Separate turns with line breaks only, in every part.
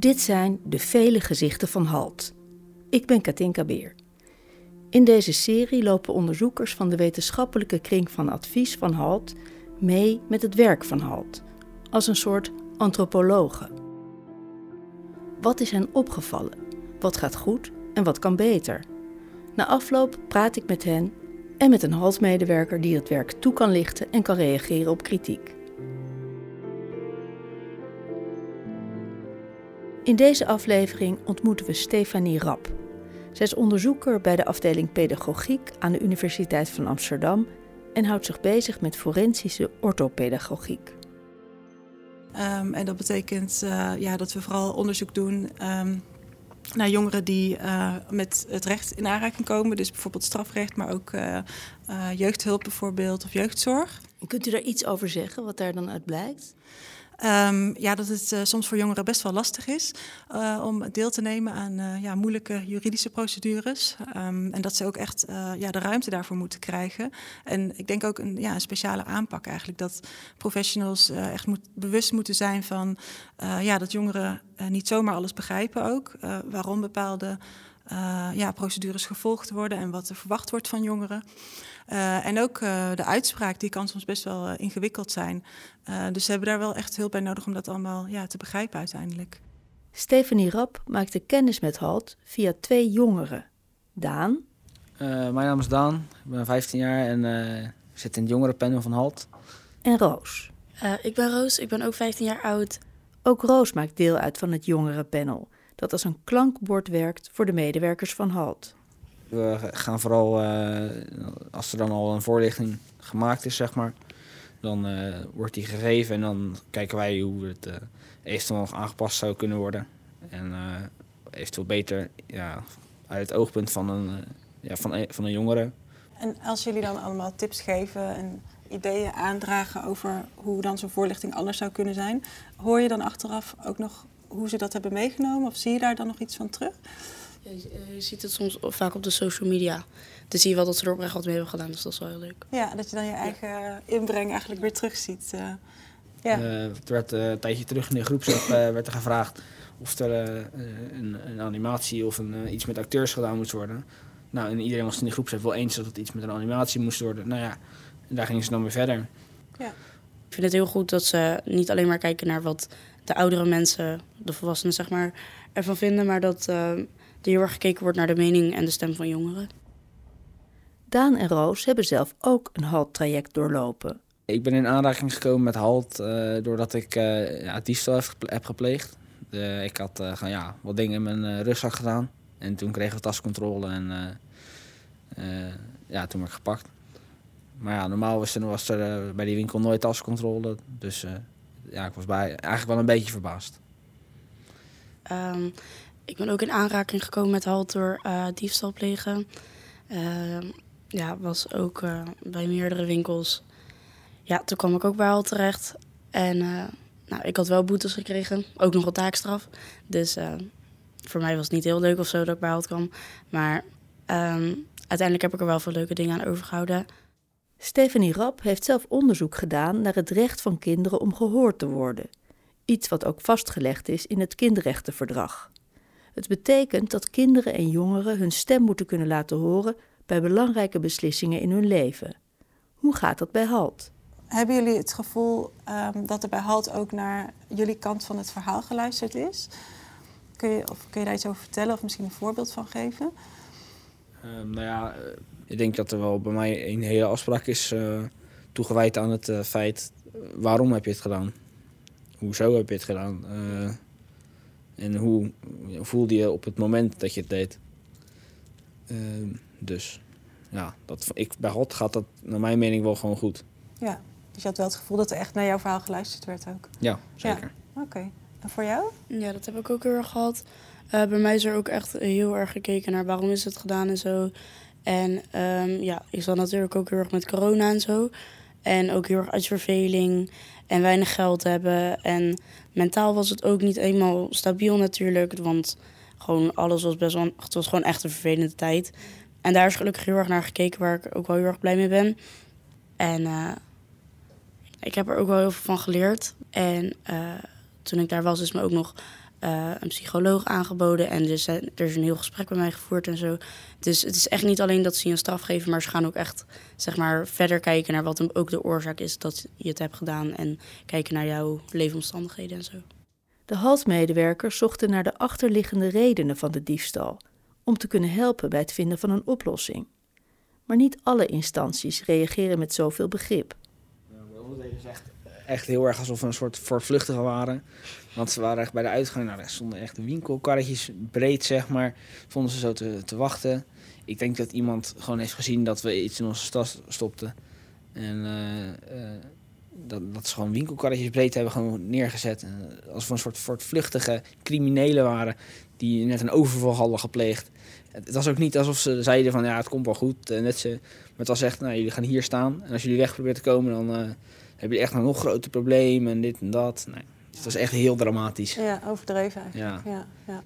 Dit zijn de vele gezichten van HALT. Ik ben Katinka Beer. In deze serie lopen onderzoekers van de wetenschappelijke kring van advies van HALT mee met het werk van HALT, als een soort antropologen. Wat is hen opgevallen? Wat gaat goed en wat kan beter? Na afloop praat ik met hen en met een HALT-medewerker die het werk toe kan lichten en kan reageren op kritiek. In deze aflevering ontmoeten we Stefanie Rap. Zij is onderzoeker bij de afdeling Pedagogiek aan de Universiteit van Amsterdam en houdt zich bezig met forensische orthopedagogiek.
Um, en dat betekent uh, ja, dat we vooral onderzoek doen um, naar jongeren die uh, met het recht in aanraking komen. Dus bijvoorbeeld strafrecht, maar ook uh, jeugdhulp bijvoorbeeld of jeugdzorg.
Kunt u daar iets over zeggen, wat daar dan uit blijkt?
Um, ja, dat het uh, soms voor jongeren best wel lastig is uh, om deel te nemen aan uh, ja, moeilijke juridische procedures. Um, en dat ze ook echt ja, de ruimte daarvoor moeten krijgen. En ik denk ook een, ja, een speciale aanpak eigenlijk. Dat professionals echt moet, bewust moeten zijn van ja, dat jongeren niet zomaar alles begrijpen ook. waarom bepaalde ja, procedures gevolgd worden en wat er verwacht wordt van jongeren. Uh, en ook uh, de uitspraak, die kan soms best wel uh, ingewikkeld zijn. dus ze hebben daar wel echt hulp bij nodig om dat allemaal ja, te begrijpen uiteindelijk.
Stefanie Rap maakte kennis met HALT via twee jongeren. Daan.
mijn naam is Daan, ik ben 15 jaar en zit in het jongerenpanel van HALT.
En Roos.
ik ben Roos, ik ben ook 15 jaar oud.
Ook Roos maakt deel uit van het jongerenpanel, dat als een klankbord werkt voor de medewerkers van HALT.
We gaan vooral, uh, als er dan al een voorlichting gemaakt is, zeg maar, dan uh, wordt die gegeven en dan kijken wij hoe het eventueel nog aangepast zou kunnen worden. En eventueel beter ja, uit het oogpunt van een, ja, van, van een jongere.
En als jullie dan allemaal tips geven en ideeën aandragen over hoe dan zo'n voorlichting anders zou kunnen zijn, hoor je dan achteraf ook nog hoe ze dat hebben meegenomen of zie je daar dan nog iets van terug?
Ja, je, ziet het soms vaak op de social media. Dan zie je wel dat ze er oprecht wat mee hebben gedaan, dus dat is wel heel leuk.
Ja, dat je dan je eigen inbreng eigenlijk weer terugziet. Uh, ja.
Uh, er werd uh, een tijdje terug in de groepsapp werd er gevraagd of er een, een, animatie of een, iets met acteurs gedaan moest worden. Nou, en iedereen was in de groepsapp wel eens dat het iets met een animatie moest worden. Nou ja, en daar gingen ze dan weer verder.
Ja. Ik vind het heel goed dat ze niet alleen maar kijken naar wat de oudere mensen, de volwassenen zeg maar, ervan vinden, maar dat er heel erg gekeken wordt naar de mening en de stem van jongeren.
Daan en Roos hebben zelf ook een HALT-traject doorlopen.
Ik ben in aanraking gekomen met HALT uh, doordat ik uh, ja, diefstal heb, gepleegd. Uh, ik had gaan, ja, wat dingen in mijn rugzak gedaan. En toen kregen we tascontrole en ja, toen werd ik gepakt. Maar ja, normaal was er, was er bij die winkel nooit tascontrole. Dus ja, ik was bij, eigenlijk wel een beetje verbaasd.
Um, ik ben ook in aanraking gekomen met halt door uh, diefstal plegen. Uh, ja, was ook uh, bij meerdere winkels. Ja, toen kwam ik ook bij halt terecht. En nou, ik had wel boetes gekregen, ook nog een taakstraf. Dus voor mij was het niet heel leuk of zo dat ik bij halt kwam. Maar um, uiteindelijk heb ik er wel veel leuke dingen aan overgehouden.
Stephanie Rap heeft zelf onderzoek gedaan naar het recht van kinderen om gehoord te worden. Iets wat ook vastgelegd is in het kinderrechtenverdrag. Het betekent dat kinderen en jongeren hun stem moeten kunnen laten horen bij belangrijke beslissingen in hun leven. Hoe gaat dat bij HALT?
Hebben jullie het gevoel um, dat er bij HALT ook naar jullie kant van het verhaal geluisterd is? Kun je, of kun je daar iets over vertellen of misschien een voorbeeld van geven?
Um, nou ja, eh, ik denk dat er wel bij mij een hele afspraak is uh, toegewijd aan het uh, feit waarom heb je het gedaan? Hoezo heb je het gedaan? Uh, en hoe voelde je op het moment dat je het deed? Uh, dus ja, dat, ik, bij God gaat dat naar mijn mening wel gewoon goed.
Ja, dus je had wel het gevoel dat er echt naar jouw verhaal geluisterd werd ook?
Ja, zeker.
Ja. Oké. En voor jou?
Ja, dat heb ik ook heel erg gehad. Uh, bij mij is er ook echt heel erg gekeken naar waarom is het gedaan en zo. En um, ja, ik zat natuurlijk ook heel erg met corona en zo. En ook heel erg uit verveling en weinig geld hebben. En mentaal was het ook niet eenmaal stabiel natuurlijk. Want gewoon alles was best wel... Het was gewoon echt een vervelende tijd. En daar is gelukkig heel erg naar gekeken, waar ik ook wel heel erg blij mee ben. En uh, ik heb er ook wel heel veel van geleerd. En uh, toen ik daar was, is me ook nog eh, een psycholoog aangeboden. En dus, er is een heel gesprek bij mij gevoerd en zo. Dus het is echt niet alleen dat ze je een straf geven, maar ze gaan ook echt zeg maar, verder kijken naar wat ook de oorzaak is dat je het hebt gedaan. En kijken naar jouw leefomstandigheden en zo.
De halsmedewerkers zochten naar de achterliggende redenen van de diefstal, om te kunnen helpen bij het vinden van een oplossing. Maar niet alle instanties reageren met zoveel begrip.
Het echt, echt heel erg alsof we een soort voortvluchtigen waren. Want ze waren echt bij de uitgang, nou, er stonden echt winkelkarretjes breed, zeg maar. Vonden ze zo te, te wachten. Ik denk dat iemand gewoon heeft gezien dat we iets in onze tas stopten. En uh, uh, dat, dat ze gewoon winkelkarretjes breed hebben gewoon neergezet. Als we een soort voortvluchtige criminelen waren die net een overval hadden gepleegd. Het was ook niet alsof ze zeiden van ja, het komt wel goed. Net ze, maar het was echt, nou, jullie gaan hier staan. En als jullie weg proberen te komen, dan heb je echt een nog groter probleem en dit en dat. Nee, het was echt heel dramatisch.
Ja, overdreven eigenlijk. Ja. Ja, ja.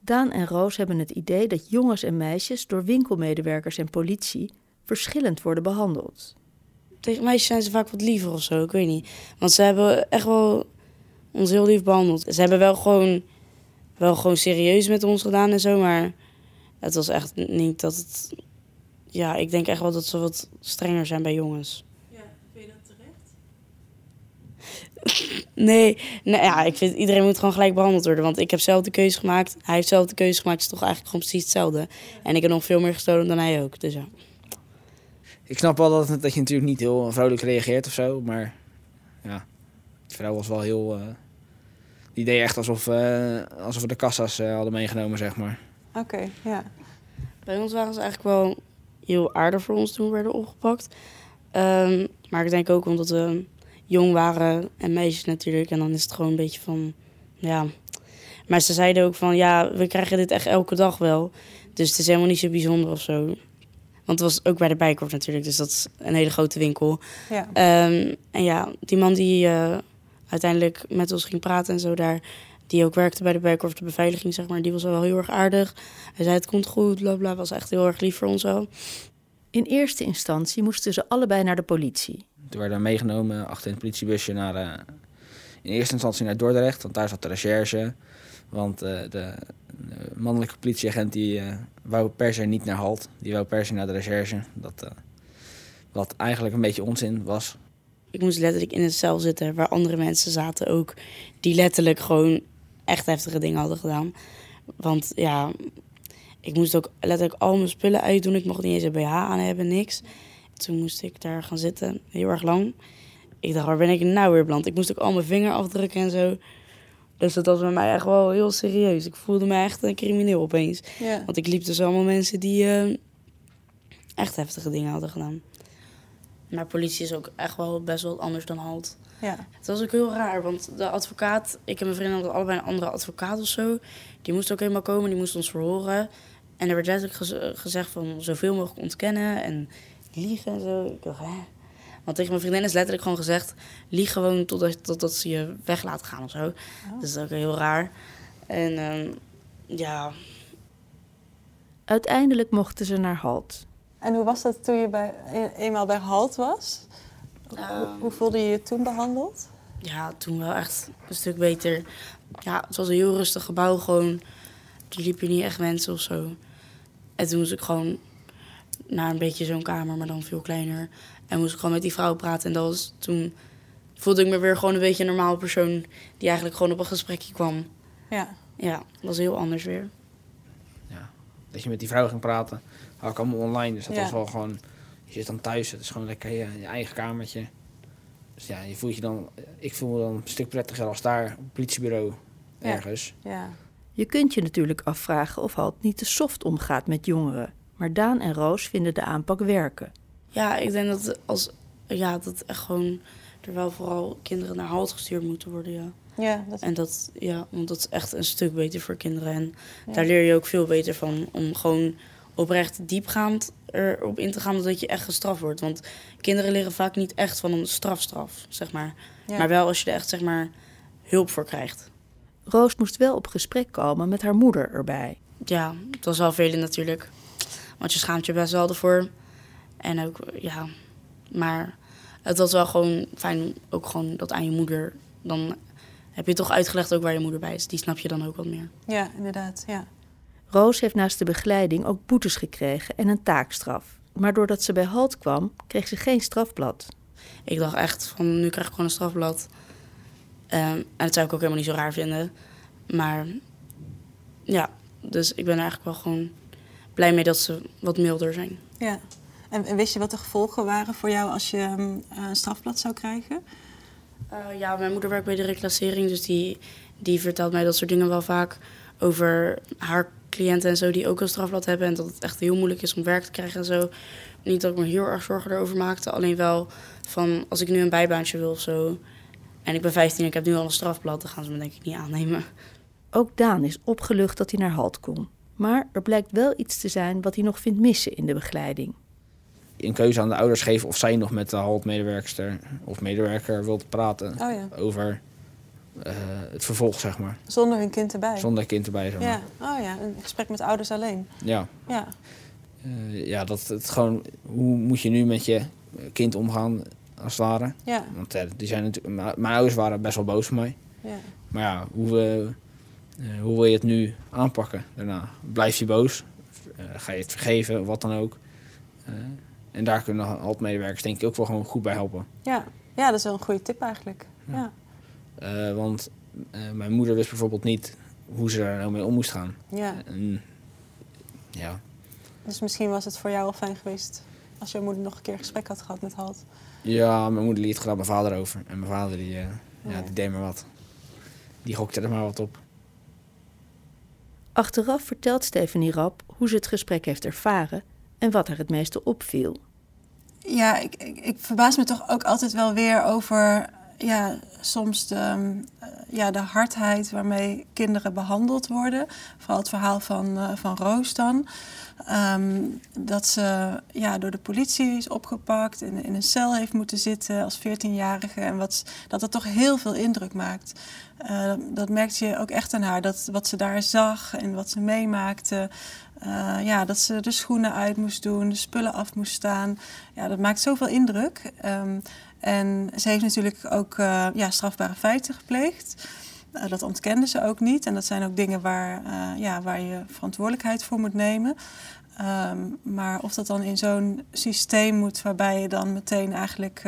Daan en Roos hebben het idee dat jongens en meisjes door winkelmedewerkers en politie verschillend worden behandeld.
Tegen meisjes zijn ze vaak wat liever of zo, ik weet niet. Want ze hebben echt wel ons heel lief behandeld. Ze hebben wel gewoon, wel gewoon serieus met ons gedaan en zo, maar het was echt niet dat het... Ja, ik denk echt wel dat ze wat strenger zijn bij jongens.
Ja, vind je dat terecht?
Nee, nee ja, ik vind iedereen moet gewoon gelijk behandeld worden. Want ik heb zelf de keuze gemaakt. Hij heeft zelf de keuze gemaakt. Het is toch eigenlijk gewoon precies hetzelfde. En ik heb nog veel meer gestolen dan hij ook. Dus ja.
Ik snap wel dat, dat je natuurlijk niet heel vrolijk reageert of zo. Maar ja, de vrouw was wel heel... Uh, die deed echt alsof, uh, alsof we de kassa's uh, hadden meegenomen, zeg maar.
Oké, ja.
Bij ons waren ze eigenlijk wel heel aardig voor ons toen we werden opgepakt. Um, maar ik denk ook omdat we jong waren en meisjes natuurlijk. En dan is het gewoon een beetje van, ja. Maar ze zeiden ook van, ja, we krijgen dit echt elke dag wel. Dus het is helemaal niet zo bijzonder of zo. Want het was ook bij de Bijkorf natuurlijk, dus dat is een hele grote winkel.
Ja.
Um, en ja, die man die uh, uiteindelijk met ons ging praten en zo daar, die ook werkte bij de Bijkorf, de beveiliging zeg maar, die was wel heel erg aardig. Hij zei het komt goed, bla bla, was echt heel erg lief voor ons wel.
In eerste instantie moesten ze allebei naar de politie.
Toen werden we meegenomen achter het politiebusje naar, uh, in eerste instantie naar Dordrecht, want daar zat de recherche. Want uh, de, mannelijke politieagent die uh, wou per se niet naar Halt, die wou per se naar de recherche. Dat, wat eigenlijk een beetje onzin was.
Ik moest letterlijk in een cel zitten waar andere mensen zaten ook, die letterlijk gewoon echt heftige dingen hadden gedaan. Want ja, ik moest ook letterlijk al mijn spullen uitdoen. Ik mocht niet eens een BH aan hebben, niks. Toen moest ik daar gaan zitten, heel erg lang. Ik dacht, waar ben ik nou weer beland? Ik moest ook al mijn vinger afdrukken en zo. Dus dat was bij mij echt wel heel serieus. Ik voelde me echt een crimineel opeens.
Ja.
Want ik liep dus allemaal mensen die uh, echt heftige dingen hadden gedaan. Maar politie is ook echt wel best wel anders dan halt.
Ja.
Het was ook heel raar, want de advocaat... Ik en mijn vrienden hadden allebei een andere advocaat of zo. Die moest ook helemaal komen, die moest ons verhoren. En er werd letterlijk gez gezegd van zoveel mogelijk ontkennen en liegen en zo. Ik dacht, hè? Want tegen mijn vriendin is letterlijk gewoon gezegd... lieg gewoon totdat, totdat ze je weg laat gaan of zo. Oh. Dat is ook heel raar. En um, ja...
Uiteindelijk mochten ze naar Halt.
En hoe was dat toen je bij, eenmaal bij Halt was? Uh, hoe, hoe voelde je je toen behandeld?
Ja, toen wel echt een stuk beter. Ja, het was een heel rustig gebouw gewoon. Er liepen niet echt mensen of zo. En toen moest ik gewoon naar een beetje zo'n kamer, maar dan veel kleiner. En moest ik gewoon met die vrouw praten. En dat was toen voelde ik me weer gewoon een beetje een normaal persoon die eigenlijk gewoon op een gesprekje kwam.
Ja.
Ja, dat was heel anders weer.
Ja, dat je met die vrouw ging praten, had ik allemaal online. Dus dat ja. was wel gewoon, je zit dan thuis, het is gewoon lekker je, je eigen kamertje. Dus ja, je voelt je dan, ik voel me dan een stuk prettiger als daar op het politiebureau ergens.
Ja. ja.
Je kunt je natuurlijk afvragen of Halt niet te soft omgaat met jongeren. Maar Daan en Roos vinden de aanpak werken.
Ja, ik denk dat als ja, dat echt gewoon er wel vooral kinderen naar Halt gestuurd moeten worden, ja.
Ja, dat...
En dat, ja, want dat is echt een stuk beter voor kinderen. En ja. daar leer je ook veel beter van. Om gewoon oprecht diepgaand erop in te gaan dat je echt gestraft wordt. Want kinderen leren vaak niet echt van een strafstraf, zeg maar. Ja. Maar wel als je er echt, zeg maar, hulp voor krijgt.
Roos moest wel op gesprek komen met haar moeder erbij.
Ja, het was wel veel natuurlijk. Want je schaamt je best wel ervoor. En ook, ja, maar het was wel gewoon fijn ook gewoon dat aan je moeder. Dan heb je toch uitgelegd ook waar je moeder bij is. Die snap je dan ook wat meer.
Ja, inderdaad. Ja.
Roos heeft naast de begeleiding ook boetes gekregen en een taakstraf. Maar doordat ze bij Halt kwam, kreeg ze geen strafblad.
Ik dacht echt van nu krijg ik gewoon een strafblad. Ehm, en dat zou ik ook helemaal niet zo raar vinden. Maar ja, dus ik ben er eigenlijk wel gewoon blij mee dat ze wat milder zijn.
ja. En, en wist je wat de gevolgen waren voor jou als je um, een strafblad zou krijgen?
Uh, ja, mijn moeder werkt bij de reclassering, dus die, die vertelt mij dat soort dingen wel vaak over haar cliënten en zo die ook een strafblad hebben. En dat het echt heel moeilijk is om werk te krijgen en zo. Niet dat ik me heel erg zorgen erover maakte, alleen wel van als ik nu een bijbaantje wil of zo. En ik ben 15 en ik heb nu al een strafblad, dan gaan ze me denk ik niet aannemen.
Ook Daan is opgelucht dat hij naar Halt kon. Maar er blijkt wel iets te zijn wat hij nog vindt missen in de begeleiding
een keuze aan de ouders geven of zij nog met de haltmedewerkster of medewerker wilt praten
oh ja.
over uh, het vervolg, zeg maar.
Zonder hun kind erbij?
Zonder kind erbij, zeg maar.
Ja, oh ja, een gesprek met ouders alleen.
Ja.
Ja,
uh, ja dat het gewoon, hoe moet je nu met je kind omgaan, als het ware?
Ja.
Want uh, die zijn natuurlijk, mijn ouders waren best wel boos voor mij.
Ja.
Maar ja, hoe, hoe wil je het nu aanpakken daarna? Blijf je boos? ga je het vergeven, wat dan ook? En daar kunnen haltmedewerkers denk ik ook wel gewoon goed bij helpen.
Ja, ja dat is wel een goede tip eigenlijk. Ja.
Want mijn moeder wist bijvoorbeeld niet hoe ze daar nou mee om moest gaan.
Ja.
En, ja.
Dus misschien was het voor jou al fijn geweest als je moeder nog een keer gesprek had gehad met Halt.
Ja, mijn moeder liet graag mijn vader over. En mijn vader die, uh, ja. die deed maar wat. Die gokte er maar wat op.
Achteraf vertelt Stephanie Rap hoe ze het gesprek heeft ervaren en wat haar het meeste opviel.
Ja, ik, ik, verbaas me toch ook altijd wel weer over ja, soms de, ja, de hardheid waarmee kinderen behandeld worden. Vooral het verhaal van, uh, van Roos dan. Um, dat ze ja, door de politie is opgepakt, in, in een cel heeft moeten zitten als 14-jarige. En wat, dat dat toch heel veel indruk maakt. Uh, dat merkte je ook echt aan haar. Dat, wat ze daar zag en wat ze meemaakte. Uh, ja, dat ze de schoenen uit moest doen, de spullen af moest staan. Ja, dat maakt zoveel indruk. En ze heeft natuurlijk ook ja, strafbare feiten gepleegd. Uh, dat ontkende ze ook niet. En dat zijn ook dingen waar, ja, waar je verantwoordelijkheid voor moet nemen. Um, maar of dat dan in zo'n systeem moet waarbij je dan meteen eigenlijk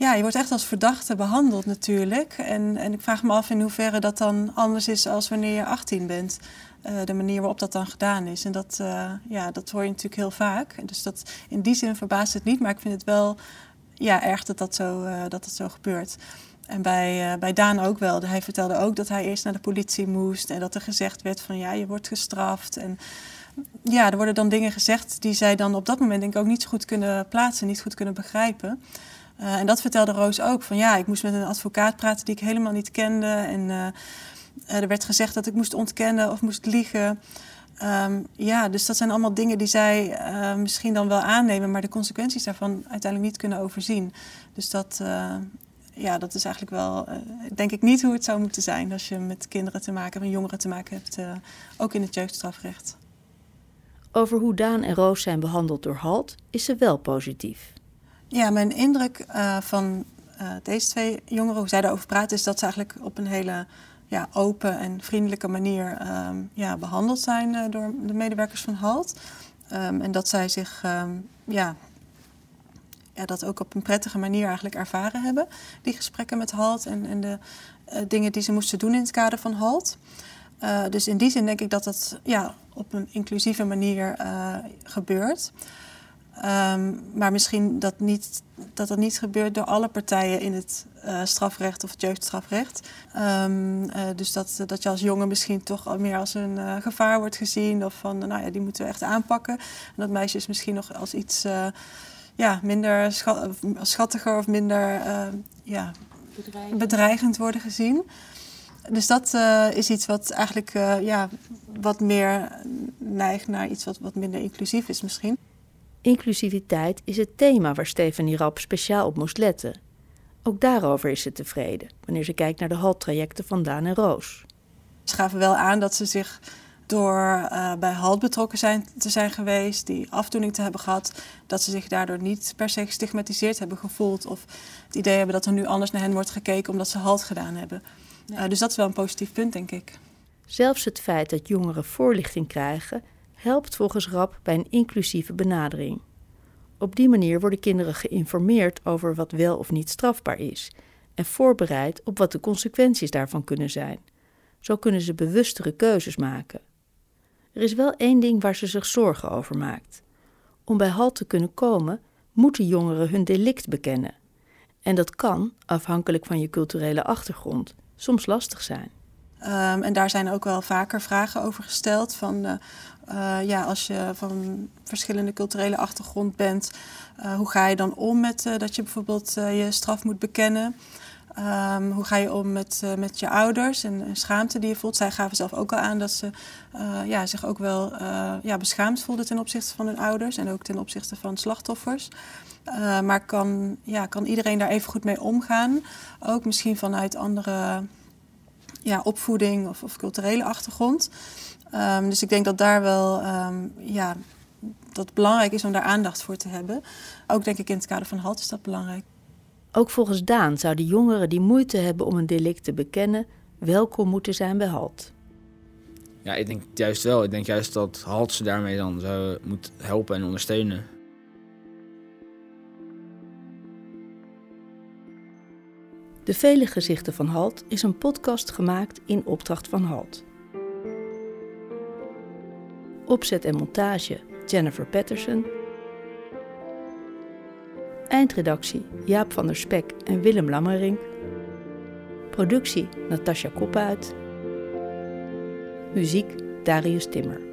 ja, je wordt echt als verdachte behandeld natuurlijk. En, en ik vraag me af in hoeverre dat dan anders is als wanneer je 18 bent. Uh, de manier waarop dat dan gedaan is. En dat, ja, dat hoor je natuurlijk heel vaak. Dus dat, in die zin verbaast het niet, maar ik vind het wel ja, erg dat dat zo, uh, dat dat zo gebeurt. En bij, bij Daan ook wel. Hij vertelde ook dat hij eerst naar de politie moest en dat er gezegd werd van ja, je wordt gestraft. En ja, er worden dan dingen gezegd die zij dan op dat moment denk ik ook niet zo goed kunnen plaatsen, niet goed kunnen begrijpen. Uh, en dat vertelde Roos ook. Van ja, ik moest met een advocaat praten die ik helemaal niet kende. En er werd gezegd dat ik moest ontkennen of moest liegen. Um, ja, dus dat zijn allemaal dingen die zij uh, misschien dan wel aannemen, maar de consequenties daarvan uiteindelijk niet kunnen overzien. Dus dat, ja, dat is eigenlijk wel, denk ik, niet hoe het zou moeten zijn als je met kinderen te maken, met jongeren te maken hebt, ook in het jeugdstrafrecht.
Over hoe Daan en Roos zijn behandeld door HALT is ze wel positief.
Ja, mijn indruk uh, van uh, deze twee jongeren, hoe zij daarover praten, is dat ze eigenlijk op een hele ja, open en vriendelijke manier um, ja, behandeld zijn uh, door de medewerkers van HALT. Um, en dat zij zich um, ja, dat ook op een prettige manier eigenlijk ervaren hebben, die gesprekken met HALT en, de dingen die ze moesten doen in het kader van HALT. dus in die zin denk ik dat dat ja, op een inclusieve manier gebeurt. Um, maar misschien dat, niet, dat dat niet gebeurt door alle partijen in het uh, strafrecht of het jeugdstrafrecht. Um, uh, dus dat, dat je als jongen misschien toch al meer als een uh, gevaar wordt gezien. Of van, nou ja, die moeten we echt aanpakken. En dat meisjes misschien nog als iets ja, minder schat, schattiger of minder ja, bedreigend. bedreigend worden gezien. Dus dat is iets wat eigenlijk ja, wat meer neigt naar iets wat, wat minder inclusief is misschien.
Inclusiviteit is het thema waar Stefanie Rap speciaal op moest letten. Ook daarover is ze tevreden, wanneer ze kijkt naar de haltrajecten van Daan en Roos.
Ze gaven wel aan dat ze zich door uh, bij HALT betrokken zijn, te zijn geweest, die afdoening te hebben gehad, dat ze zich daardoor niet per se gestigmatiseerd hebben gevoeld of het idee hebben dat er nu anders naar hen wordt gekeken omdat ze HALT gedaan hebben. Uh, dus dat is wel een positief punt, denk ik.
Zelfs het feit dat jongeren voorlichting krijgen, helpt volgens RAP bij een inclusieve benadering. Op die manier worden kinderen geïnformeerd over wat wel of niet strafbaar is en voorbereid op wat de consequenties daarvan kunnen zijn. Zo kunnen ze bewustere keuzes maken. Er is wel één ding waar ze zich zorgen over maakt. Om bij halt te kunnen komen, moeten jongeren hun delict bekennen. En dat kan, afhankelijk van je culturele achtergrond, soms lastig zijn.
Um, en daar zijn ook wel vaker vragen over gesteld. Van, uh, uh, ja, als je van verschillende culturele achtergrond bent, uh, hoe ga je dan om met dat je bijvoorbeeld je straf moet bekennen? Um, hoe ga je om met, met je ouders en, schaamte die je voelt? Zij gaven zelf ook al aan dat ze ja, zich ook wel ja, beschaamd voelden ten opzichte van hun ouders en ook ten opzichte van slachtoffers. maar kan, ja, kan iedereen daar even goed mee omgaan? Ook misschien vanuit andere ja, opvoeding of, of culturele achtergrond. Um, dus ik denk dat daar wel um, ja, dat het belangrijk is om daar aandacht voor te hebben. Ook denk ik in het kader van HALT is dat belangrijk.
Ook volgens Daan zouden jongeren die moeite hebben om een delict te bekennen, welkom moeten zijn bij HALT.
Ja, ik denk juist wel. Ik denk juist dat HALT ze daarmee dan zou moet helpen en ondersteunen.
De Vele Gezichten van HALT is een podcast gemaakt in opdracht van HALT. Opzet en montage Jennifer Patterson. Eindredactie Jaap van der Spek en Willem Lammering. Productie Natasja Koppuit. Muziek Darius Timmer.